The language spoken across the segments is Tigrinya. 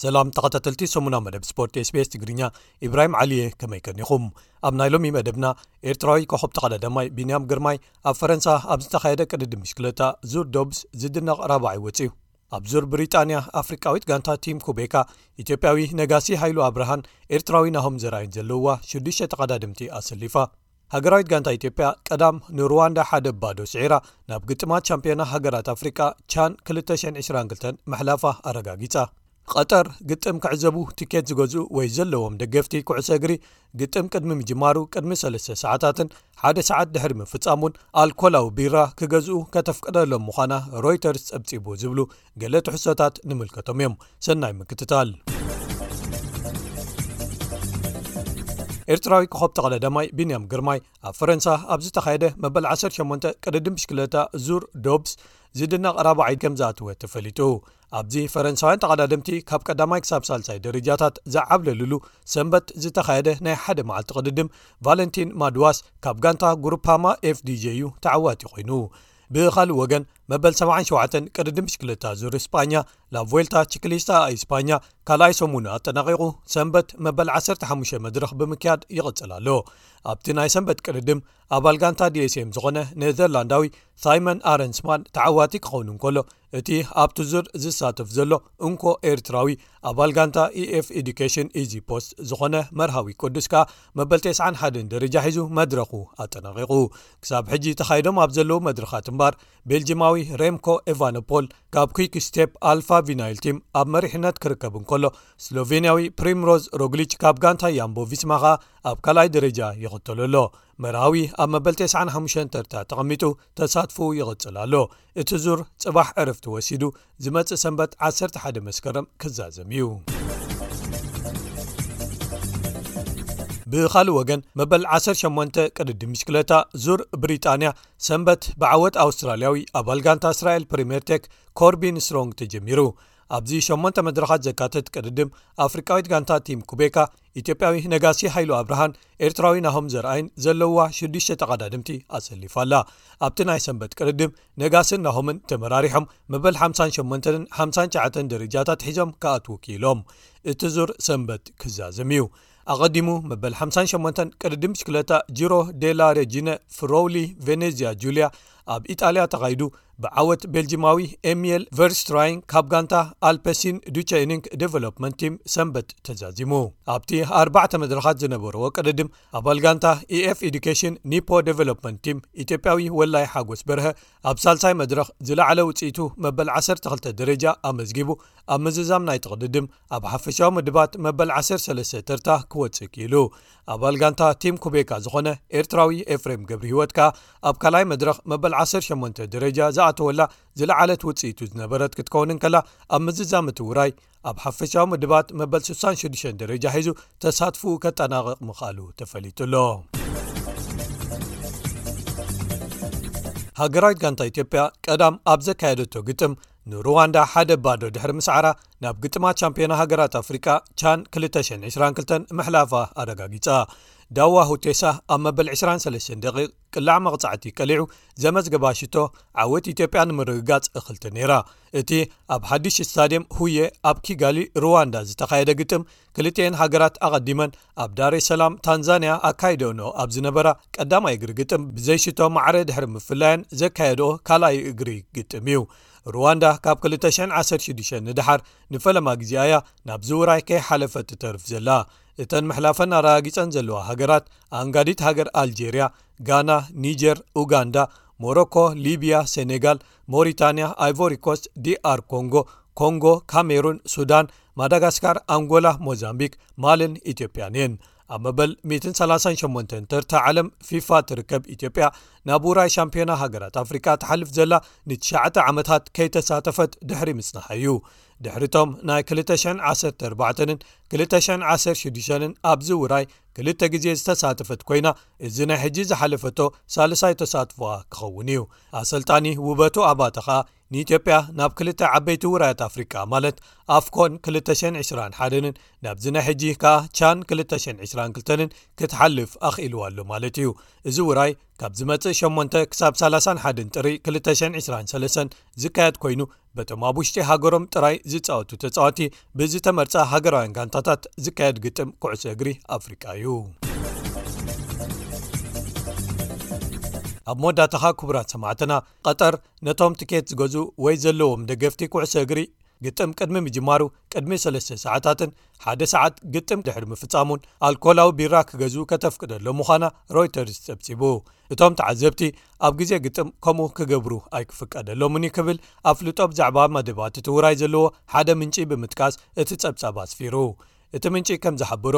ሰላም ተኸታተልቲ ሰሙና መደብ ስፖርት ስቤስ ትግርኛ ኢብራሂም ዓሊየ ከመይ ከኒኹም ኣብ ናይ ሎሚ መደብና ኤርትራዊ ኮኸብ ተቐዳዳማይ ቢንያም ግርማይ ኣብ ፈረንሳ ኣብ ዝተኻየደ ቅድድም ብሽክለታ ዙር ዶብስ ዝድነቕ ራባዓይ ወፂኡ ኣብ ዙር ብሪጣንያ ኣፍሪቃዊት ጋንታ ቲም ኩቤካ ኢትዮጵያዊ ነጋሲ ሃይሉ ኣብርሃን ኤርትራዊ ናሆም ዘራይን ዘለዉዋ ሽዱሽተ ተቐዳድምቲ ኣሰሊፋ ሃገራዊት ጋንታ ኢትዮጵያ ቀዳም ንሩዋንዳ ሓደ ባዶ ስዒራ ናብ ግጥማት ቻምፒዮና ሃገራት ኣፍሪቃ ቻን 222 መሕላፋ ኣረጋጊጻ ቐጠር ግጥም ክዕዘቡ ቲኬት ዝገዝኡ ወይ ዘለዎም ደገፍቲ ኩዕሶ እግሪ ግጥም ቅድሚ ምጅማሩ ቅድሚ ሰለስተ ሰዓታትን ሓደ ሰዓት ድሕሪ ምፍጻሙን ኣልኮላዊ ቢራ ክገዝኡ ከተፍቅደሎም ምዃና ሮይተርስ ጸብጺቡ ዝብሉ ገለ ትሕሶታት ንምልከቶም እዮም ሰናይ ምክትታል ኤርትራዊ ክኸብ ተቐለዳማይ ቢንያም ግርማይ ኣብ ፈረንሳ ኣብ ዝተኻየደ መበል 18 ቅድድም ብሽክለታ ዙር ዶብስ ዝድነቕ ራባዓይ ከም ዝኣትወ ተፈሊጡ ኣብዚ ፈረንሳውያን ተቐዳደምቲ ካብ ቀዳማይ ክሳብ ሳልሳይ ደረጃታት ዝዓብለልሉ ሰንበት ዝተኻየደ ናይ ሓደ መዓልቲ ቅድድም ቫለንቲን ማድዋስ ካብ ጋንታ ጉሩፓማ ኤፍdg ዩ ተዓዋቲ ኮይኑ ብኻልእ ወገን መበል 77 ቅድድም ብሽክለታ ዙር እስጳኛ ላብ ቮልታ ችክሊስታ ኣስፓኛ ካልኣይ ሰሙኑ ኣጠናቂቑ ሰንበት መበል 15 መድረኽ ብምክያድ ይቕፅል ኣሎ ኣብቲ ናይ ሰንበት ቅድድም ኣባል ጋንታ dsm ዝኾነ ነዘርላንዳዊ ሳይመን ኣረንስማን ተዓዋቲ ክኸውን እንከሎ እቲ ኣብቲ ዙር ዝሳተፍ ዘሎ እንኮ ኤርትራዊ ኣባል ጋንታ eኤf ኤዱኬሽን ኢዚ ፖስት ዝኾነ መርሃዊ ቅዱስ ከኣ መበል 91 ደረጃ ሒዙ መድረኹ ኣጠናቒቑ ክሳብ ሕጂ ተኻይዶም ኣብ ዘለዉ መድረኻት እምባር ቤልጂማዊ ሬምኮ ኤቫኖፖል ካብ ኩክ ስቴፕ ኣልፋ ቪናይል ቲም ኣብ መሪሕነት ክርከብ እንከሎ ስሎቨንያዊ ፕሪምሮዝ ሮግሊች ካብ ጋንታ ያምቦ ቪስማ ኸኣ ኣብ ካልኣይ ደረጃ ይኽተሎ ኣሎ መርሃዊ ኣብ መበል ቴስዓን ሓሙሽተን ተርታ ተቐሚጡ ተሳትፉ ይቕጽል ኣሎ እቲ ዙር ጽባሕ ዕርፍቲ ወሲዱ ዝመጽእ ሰንበት 11 መስከረም ክዛዘም እዩ ብኻልእ ወገን መበል 18 ቅድዲ ምሽክለታ ዙር ብሪጣንያ ሰንበት ብዓወት ኣውስትራልያዊ ኣባል ጋንታ እስራኤል ፕሪምየር ቴክ ኮርቢን ስትሮንግ ተጀሚሩ ኣብዚ 8 መድረኻት ዘካትት ቅድድም ኣፍሪቃዊት ጋንታ ቲም ኩቤካ ኢትዮጵያዊ ነጋሲ ሃይሉ ኣብርሃን ኤርትራዊ ናሆም ዘርኣይን ዘለዉዋ ሽዱሽተ ተቓዳድምቲ ኣሰሊፋ ኣላ። ኣብቲ ናይ ሰንበት ቅርድም ነጋስን ናሆምን ተመራሪሖም መበል ሓምሳን ሸሞንተንን ሓምሳን ሸዓተን ደረጃታት ሒዞም ክኣትዉ ክኢሎም። እቲ ዙር ሰንበት ክዛዘም እዩ። ኣቐዲሙ መበል ሓምሳን ሸሞንተን ቅርድም ብሽክለታ ጅሮ ዴላ ረጂነ ፍሮውሊ ቬነዝያ ጁልያ ኣብ ኢጣልያ ተኻይዱ ብዓወት ቤልጂማዊ ኤሚል ቨርስትራይን ካብ ጋንታ ኣልፐሲን ዱቸይኒንክ ደቨሎፕመንት ቲም ሰንበት ተዛዚሙ ኣብቲ ኣርባዕተ መድረኻት ዝነበረዎ ቅድድም ኣባል ጋንታ ኤኤፍ ኤዱኬሽን ኒፖ ደቨሎፕመንት ቲም ኢትዮጵያዊ ወላይ ሓጎስ በርሀ ኣብ ሳልሳይ መድረኽ ዝለዕለ ውፅኢቱ መበል 12 ደረጃ ኣመዝጊቡ ኣብ ምዝዛም ናይቲ ቅድድም ኣብ ሓፈሻዊ ምድባት መበል 13 ተርታ ክወጽእ ክኢሉ ኣባል ጋንታ ቲም ኩቤካ ዝኾነ ኤርትራዊ ኤፍሬም ገብሪ ህይወት ከኣ ኣብ ካልኣይ መድረኽ መበል 18 ደረጃ ዝኣተወላ ዝለዓለት ውጽኢቱ ዝነበረት ክትከውንን ከላ ኣብ ምዝዛምቲ ውራይ ኣብ ሓፈሻዊ ምድባት መበል 66 ደረጃ ሒዙ ተሳትፉኡ ከጠናቕቕ ምኽኣሉ ተፈሊጡ ኣሎ ሃገራዊት ጋንታ ኢትዮጵያ ቀዳም ኣብ ዘካየደቶ ግጥም ንሩዋንዳ ሓደ ባዶ ድሕሪ ምስዓራ ናብ ግጥማት ሻምፕዮና ሃገራት ኣፍሪቃ ቻን 222 ምሕላፋ ኣረጋጊጻ ዳዋ ሁቴሳ ኣብ መበል 23 ደቂ ቅላዕ መቕጻዕቲ ቀሊዑ ዘመዝገባ ሽቶ ዓወት ኢትዮጵያ ንምርግጋጽ እኽልቲ ነይራ እቲ ኣብ ሓድሽ ስታድየም ሁየ ኣብ ኪጋሊ ሩዋንዳ ዝተኻየደ ግጥም ክልትኤን ሃገራት ኣቐዲመን ኣብ ዳሬሰላም ታንዛንያ ኣካይደንኦ ኣብ ዝነበራ ቀዳማይ እግሪ ግጥም ብዘይሽቶ ማዕረ ድሕሪ ምፍላየን ዘካየድኦ ካልኣይ እግሪ ግጥም እዩ ሩዋንዳ ካብ 216 ንደሓር ንፈለማ ግዜ ኣያ ናብ ዝውራይ ከይሓለፈት ትተርፍ ዘላ እተን ምሕላፈን ኣረጋጊፀን ዘለዋ ሃገራት ኣንጋዲት ሃገር ኣልጀርያ ጋና ኒጀር ኡጋንዳ ሞሮኮ ሊብያ ሴኔጋል ሞሪታንያ ኣይቮሪኮስ ዲኣር ኮንጎ ኮንጎ ካሜሩን ሱዳን ማዳጋስካር ኣንጎላ ሞዛምቢክ ማልን ኢትዮጵያን እየን ኣብ መበል 138 ተርታ ዓለም ፊፋ ትርከብ ኢትዮጵያ ናብ ውራይ ሻምፒዮና ሃገራት ኣፍሪቃ ትሓልፍ ዘላ ንትሸተ ዓመታት ከይተሳተፈት ድሕሪ ምጽናሓ እዩ ድሕሪቶም ናይ 214ን 216ን ኣብዚ ውራይ ክልተ ግዜ ዝተሳተፈት ኮይና እዚ ናይ ሕጂ ዝሓለፈቶ ሳልሳይ ተሳትፎኣ ክኸውን እዩ ኣሰልጣኒ ውበቱ ኣባተ ኸኣ ንኢትዮጵያ ናብ ክልተ ዓበይቲ ውራያት ኣፍሪቃ ማለት ኣፍኮን 221ን ናብዚ ናይ ሕጂ ከኣ ቻን 222ን ክትሓልፍ ኣኽኢልዋ ኣሎ ማለት እዩ እዚ ውራይ ካብ ዝመጽእ 8 ክሳብ 31 ጥሪ 223 ዝካየድ ኮይኑ በቶም ኣብ ውሽጢ ሃገሮም ጥራይ ዝፃወቱ ተፃዋቲ ብዝተመርፃ ሃገራውያን ጋንታታት ዝካየድ ግጥም ኩዕሶ እግሪ ኣፍሪቃ እዩ ኣብ መወዳእታኻ ክቡራት ሰማዕትና ቐጠር ነቶም ትኬት ዝገዝኡ ወይ ዘለዎም ደገፍቲ ኩዕሶ እግሪ ግጥም ቅድሚ ምጅማሩ ቅድሚ ሰለስተ ሰዓታትን ሓደ ሰዓት ግጥም ድሕሪ ምፍጻሙን ኣልኮላዊ ቢራ ክገዝኡ ከተፍቅደሎም ምዃና ሮይተርስ ጸብጺቡ እቶም ተዓዘብቲ ኣብ ግዜ ግጥም ከምኡ ክገብሩ ኣይክፍቀደሎምን እዩ ክብል ኣፍልጦ ብዛዕባ መደባት እቲ ውራይ ዘለዎ ሓደ ምንጪ ብምጥቃስ እቲ ጸብጻብ ኣስፊሩ እቲ ምንጪ ከም ዝሓበሮ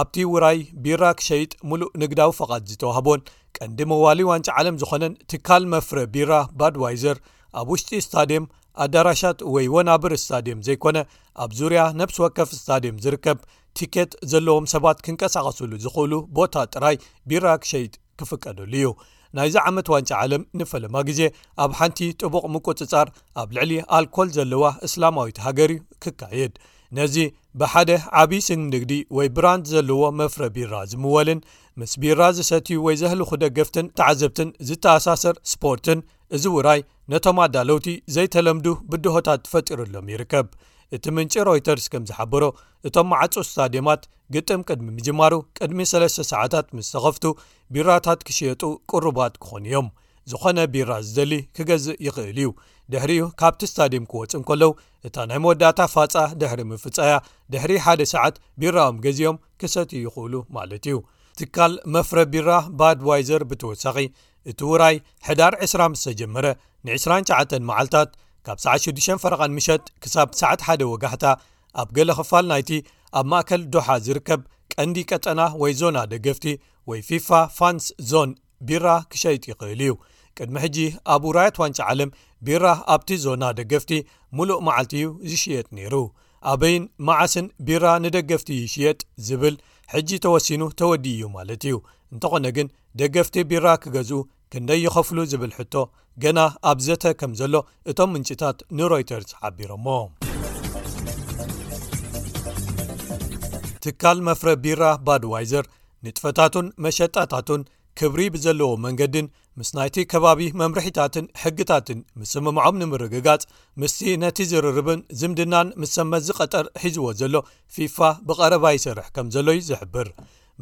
ኣብቲ ውራይ ቢራ ክሸይጥ ምሉእ ንግዳዊ ፈቓድ ዝተዋህቦን ቀንዲ መዋሊ ዋንጫ ዓለም ዝኾነን ትካል መፍረ ቢራ ባድዋይዘር ኣብ ውሽጢ ስታድየም ኣዳራሻት ወይ ወናብር ስታድየም ዘይኮነ ኣብ ዙርያ ነብሲ ወከፍ ስታድየም ዝርከብ ቲኬት ዘለዎም ሰባት ክንቀሳቐስሉ ዝኽእሉ ቦታ ጥራይ ቢራ ክሸይጥ ክፍቀደሉ እዩ ናይዚ ዓመት ዋንጫ ዓለም ንፈለማ ግዜ ኣብ ሓንቲ ጥቡቕ ምቁፅፃር ኣብ ልዕሊ ኣልኮል ዘለዋ እስላማዊት ሃገር እዩ ክካየድ ነዚ ብሓደ ዓብዪ ስም ንግዲ ወይ ብራንድ ዘለዎ መፍረ ቢራ ዝምወልን ምስ ቢራ ዝሰትዩ ወይ ዘህልኹ ደገፍትን ተዓዘብትን ዝተኣሳሰር ስፖርትን እዚ ውራይ ነቶም ኣዳለውቲ ዘይተለምዱ ብድሆታት ፈጢሩሎም ይርከብ። እቲ ምንጪ ሮይተርስ ከም ዝሓበሮ እቶም መዓጹ ስታድየማት ግጥም ቅድሚ ምጅማሩ ቅድሚ ሰለስተ ሰዓታት ምስ ተኸፍቱ ቢራታት ክሽየጡ ቅሩባት ክኾኑ እዮም። ዝኾነ ቢራ ዝደሊ ክገዝእ ይኽእል እዩ ድሕሪኡ ካብቲ ስታድየም ክወጽእ እንከለው እታ ናይ መወዳእታ ፋጻ ድሕሪ ምፍጻያ ድሕሪ ሓደ ሰዓት ቢራኦም ገዚኦም ክሰትዩ ይኽእሉ ማለት እዩ ትካል መፍረ ቢራ ባድ ዋይዘር ብተወሳኺ እቲ ውራይ ሕዳር 20 ምስ ተጀመረ ን29 መዓልታት ካብ ሰዓት 6 ፈረቓን ምሸጥ ክሳብ ሰዓት ሓደ ወጋሕታ ኣብ ገለ ክፋል ናይቲ ኣብ ማእከል ዶሓ ዝርከብ ቀንዲ ቀጠና ወይ ዞና ደገፍቲ ወይ ፊፋ ፋንስ ዞን ቢራ ክሸይጥ ይኽእል እዩ ቅድሚ ሕጂ ኣብ ውራያት ዋንጫ ዓለም ቢራ ኣብቲ ዞና ደገፍቲ ሙሉእ መዓልቲ እዩ ዝሽየጥ ነይሩ ኣበይን መዓስን ቢራ ንደገፍቲ ይሽየጥ ዝብል ሕጂ ተወሲኑ ተወዲኡ እዩ ማለት እዩ እንተኾነ ግን ደገፍቲ ቢራ ክገዝኡ ክንደይ ይኸፍሉ ዝብል ሕቶ ገና ኣብ ዘተ ከም ዘሎ እቶም ምንጭታት ንሮይተርስ ሓቢሮሞ። ትካል መፍረ ቢራ ባድዋይዘር ንጥፈታቱን መሸጣታቱን ክብሪ ብዘለዎ መንገድን ምስ ናይቲ ከባቢ መምርሒታትን ሕግታትን ምስምምዖም ንምርግጋጽ ምስቲ ነቲ ዝርርብን ዝምድናን ምስ ሰመዚ ቐጠር ሒዝዎ ዘሎ ፊፋ ብቐረባ ይሰርሕ ከም ዘሎዩ ዝሕብር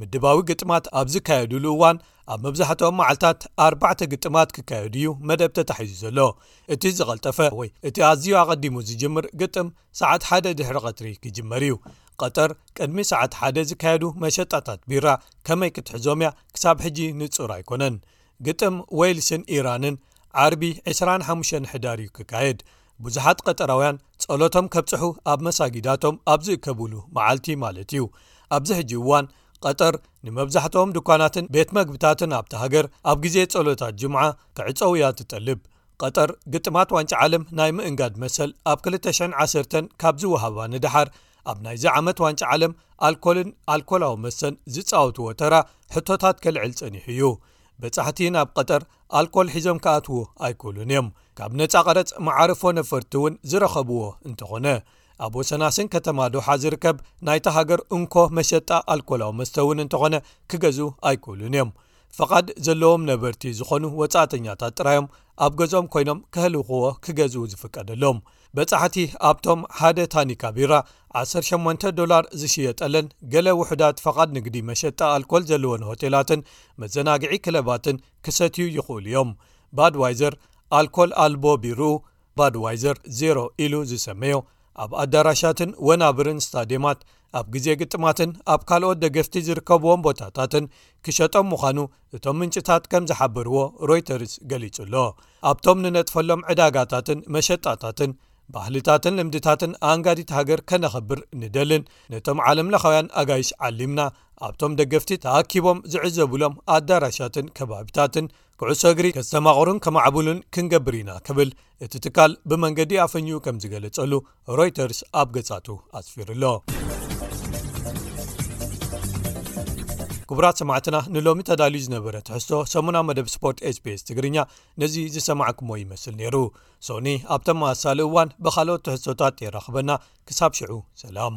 ምድባዊ ግጥማት ኣብ ዝካየዱሉ እዋን ኣብ መብዛሕትኦም መዓልትታት ኣርባዕተ ግጥማት ክካየዱ እዩ መደብ ተታሒዙ ዘሎ እቲ ዝቐልጠፈ ወይ እቲ ኣዝዩ ኣቐዲሙ ዝጅምር ግጥም ሰዓት ሓደ ድሕሪ ቀትሪ ክጅመር እዩ ቐጠር ቅድሚ ሰዓት ሓደ ዝካየዱ መሸጣታት ቢራ ከመይ ክትሕዞም እያ ክሳብ ሕጂ ንጹር ኣይኮነን ግጥም ወይልስን ኢራንን ዓርቢ 25 ሕዳር እዩ ክካየድ ብዙሓት ቐጠራውያን ጸሎቶም ከብጽሑ ኣብ መሳጊዳቶም ኣብ ዝእከብሉ መዓልቲ ማለት እዩ ኣብዚ ሕጂ እዋን ቐጠር ንመብዛሕትኦም ድኳናትን ቤት መግብታትን ኣብቲ ሃገር ኣብ ግዜ ጸሎታት ጅምዓ ክዕጸው እያ ትጠልብ ቐጠር ግጥማት ዋንጫ ዓለም ናይ ምእንጋድ መሰል ኣብ 210 ካብ ዝወሃባ ንደሓር ኣብ ናይዚ ዓመት ዋንጫ ዓለም ኣልኮልን ኣልኮላዊ መሰን ዝጻወትዎ ተራ ሕቶታት ከልዕል ጸኒሑ እዩ በጻሕቲ ናብ ቐጠር ኣልኮል ሒዞም ክኣትዉ ኣይክእሉን እዮም። ካብ ነጻ ቀረጽ መዓርፎ ነፈርቲ እውን ዝረኸብዎ እንተኾነ ኣብ ወሰናስን ከተማ ዶሓ ዝርከብ ናይታ ሃገር እንኮ መሸጣ ኣልኮላዊ መስተ እውን እንተኾነ ክገዝኡ ኣይክእሉን እዮም። ፈቓድ ዘለዎም ነበርቲ ዝኾኑ ወጻእተኛታት ጥራዮም ኣብ ገዝኦም ኮይኖም ከህልኽዎ ክገዝኡ ዝፍቀደሎም። በጻሕቲ ኣብቶም ሓደ ታኒካ ቢራ ዓሰርተ ሸሞንተ ዶላር ዝሽየጠለን ገለ ውሑዳት ፈቓድ ንግዲ መሸጣ ኣልኮል ዘለወን ሆቴላትን መዘናግዒ ክለባትን ክሰትዩ ይኽእሉ እዮም ባድዋይዘር ኣልኮል ኣልቦ ቢርኡ ባድዋይዘር ዜሮ ኢሉ ዝሰመዮ ኣብ ኣዳራሻትን ወናብርን ስታድየማት ኣብ ግዜ ግጥማትን ኣብ ካልኦት ደገፍቲ ዝርከብዎም ቦታታትን ክሸጦም ምዃኑ እቶም ምንጭታት ከም ዝሓበርዎ ሮይተርስ ገሊጹ ኣሎ ኣብቶም ንነጥፈሎም ዕዳጋታትን መሸጣታትን ባህልታትን ልምድታትን ኣንጋዲት ሃገር ከነኸብር ንደልን ነቶም ዓለምለኻውያን ኣጋይሽ ዓሊምና ኣብቶም ደገፍቲ ተኣኪቦም ዝዕዘቡሎም ኣዳራሻትን ከባቢታትን ኩዕሶ እግሪ ከስተማቕሩን ከማዕብሉን ክንገብር ኢና ክብል እቲ ትካል ብመንገዲ ኣፈኙኡ ከም ዝገለጸሉ ሮይተርስ ኣብ ገጻቱ ኣስፊሩ ኣሎ ክቡራት ሰማዕትና ንሎሚ ተዳልዩ ዝነበረ ትሕዝቶ ሰሙና መደብ ስፖርት ስpስ ትግርኛ ነዚ ዝሰማዕኩሞ ይመስል ነይሩ ሶኒ ኣብ ተመሳሳሊ እዋን ብካልኦት ትሕዝቶታት የራኽበና ክሳብ ሽዑ ሰላም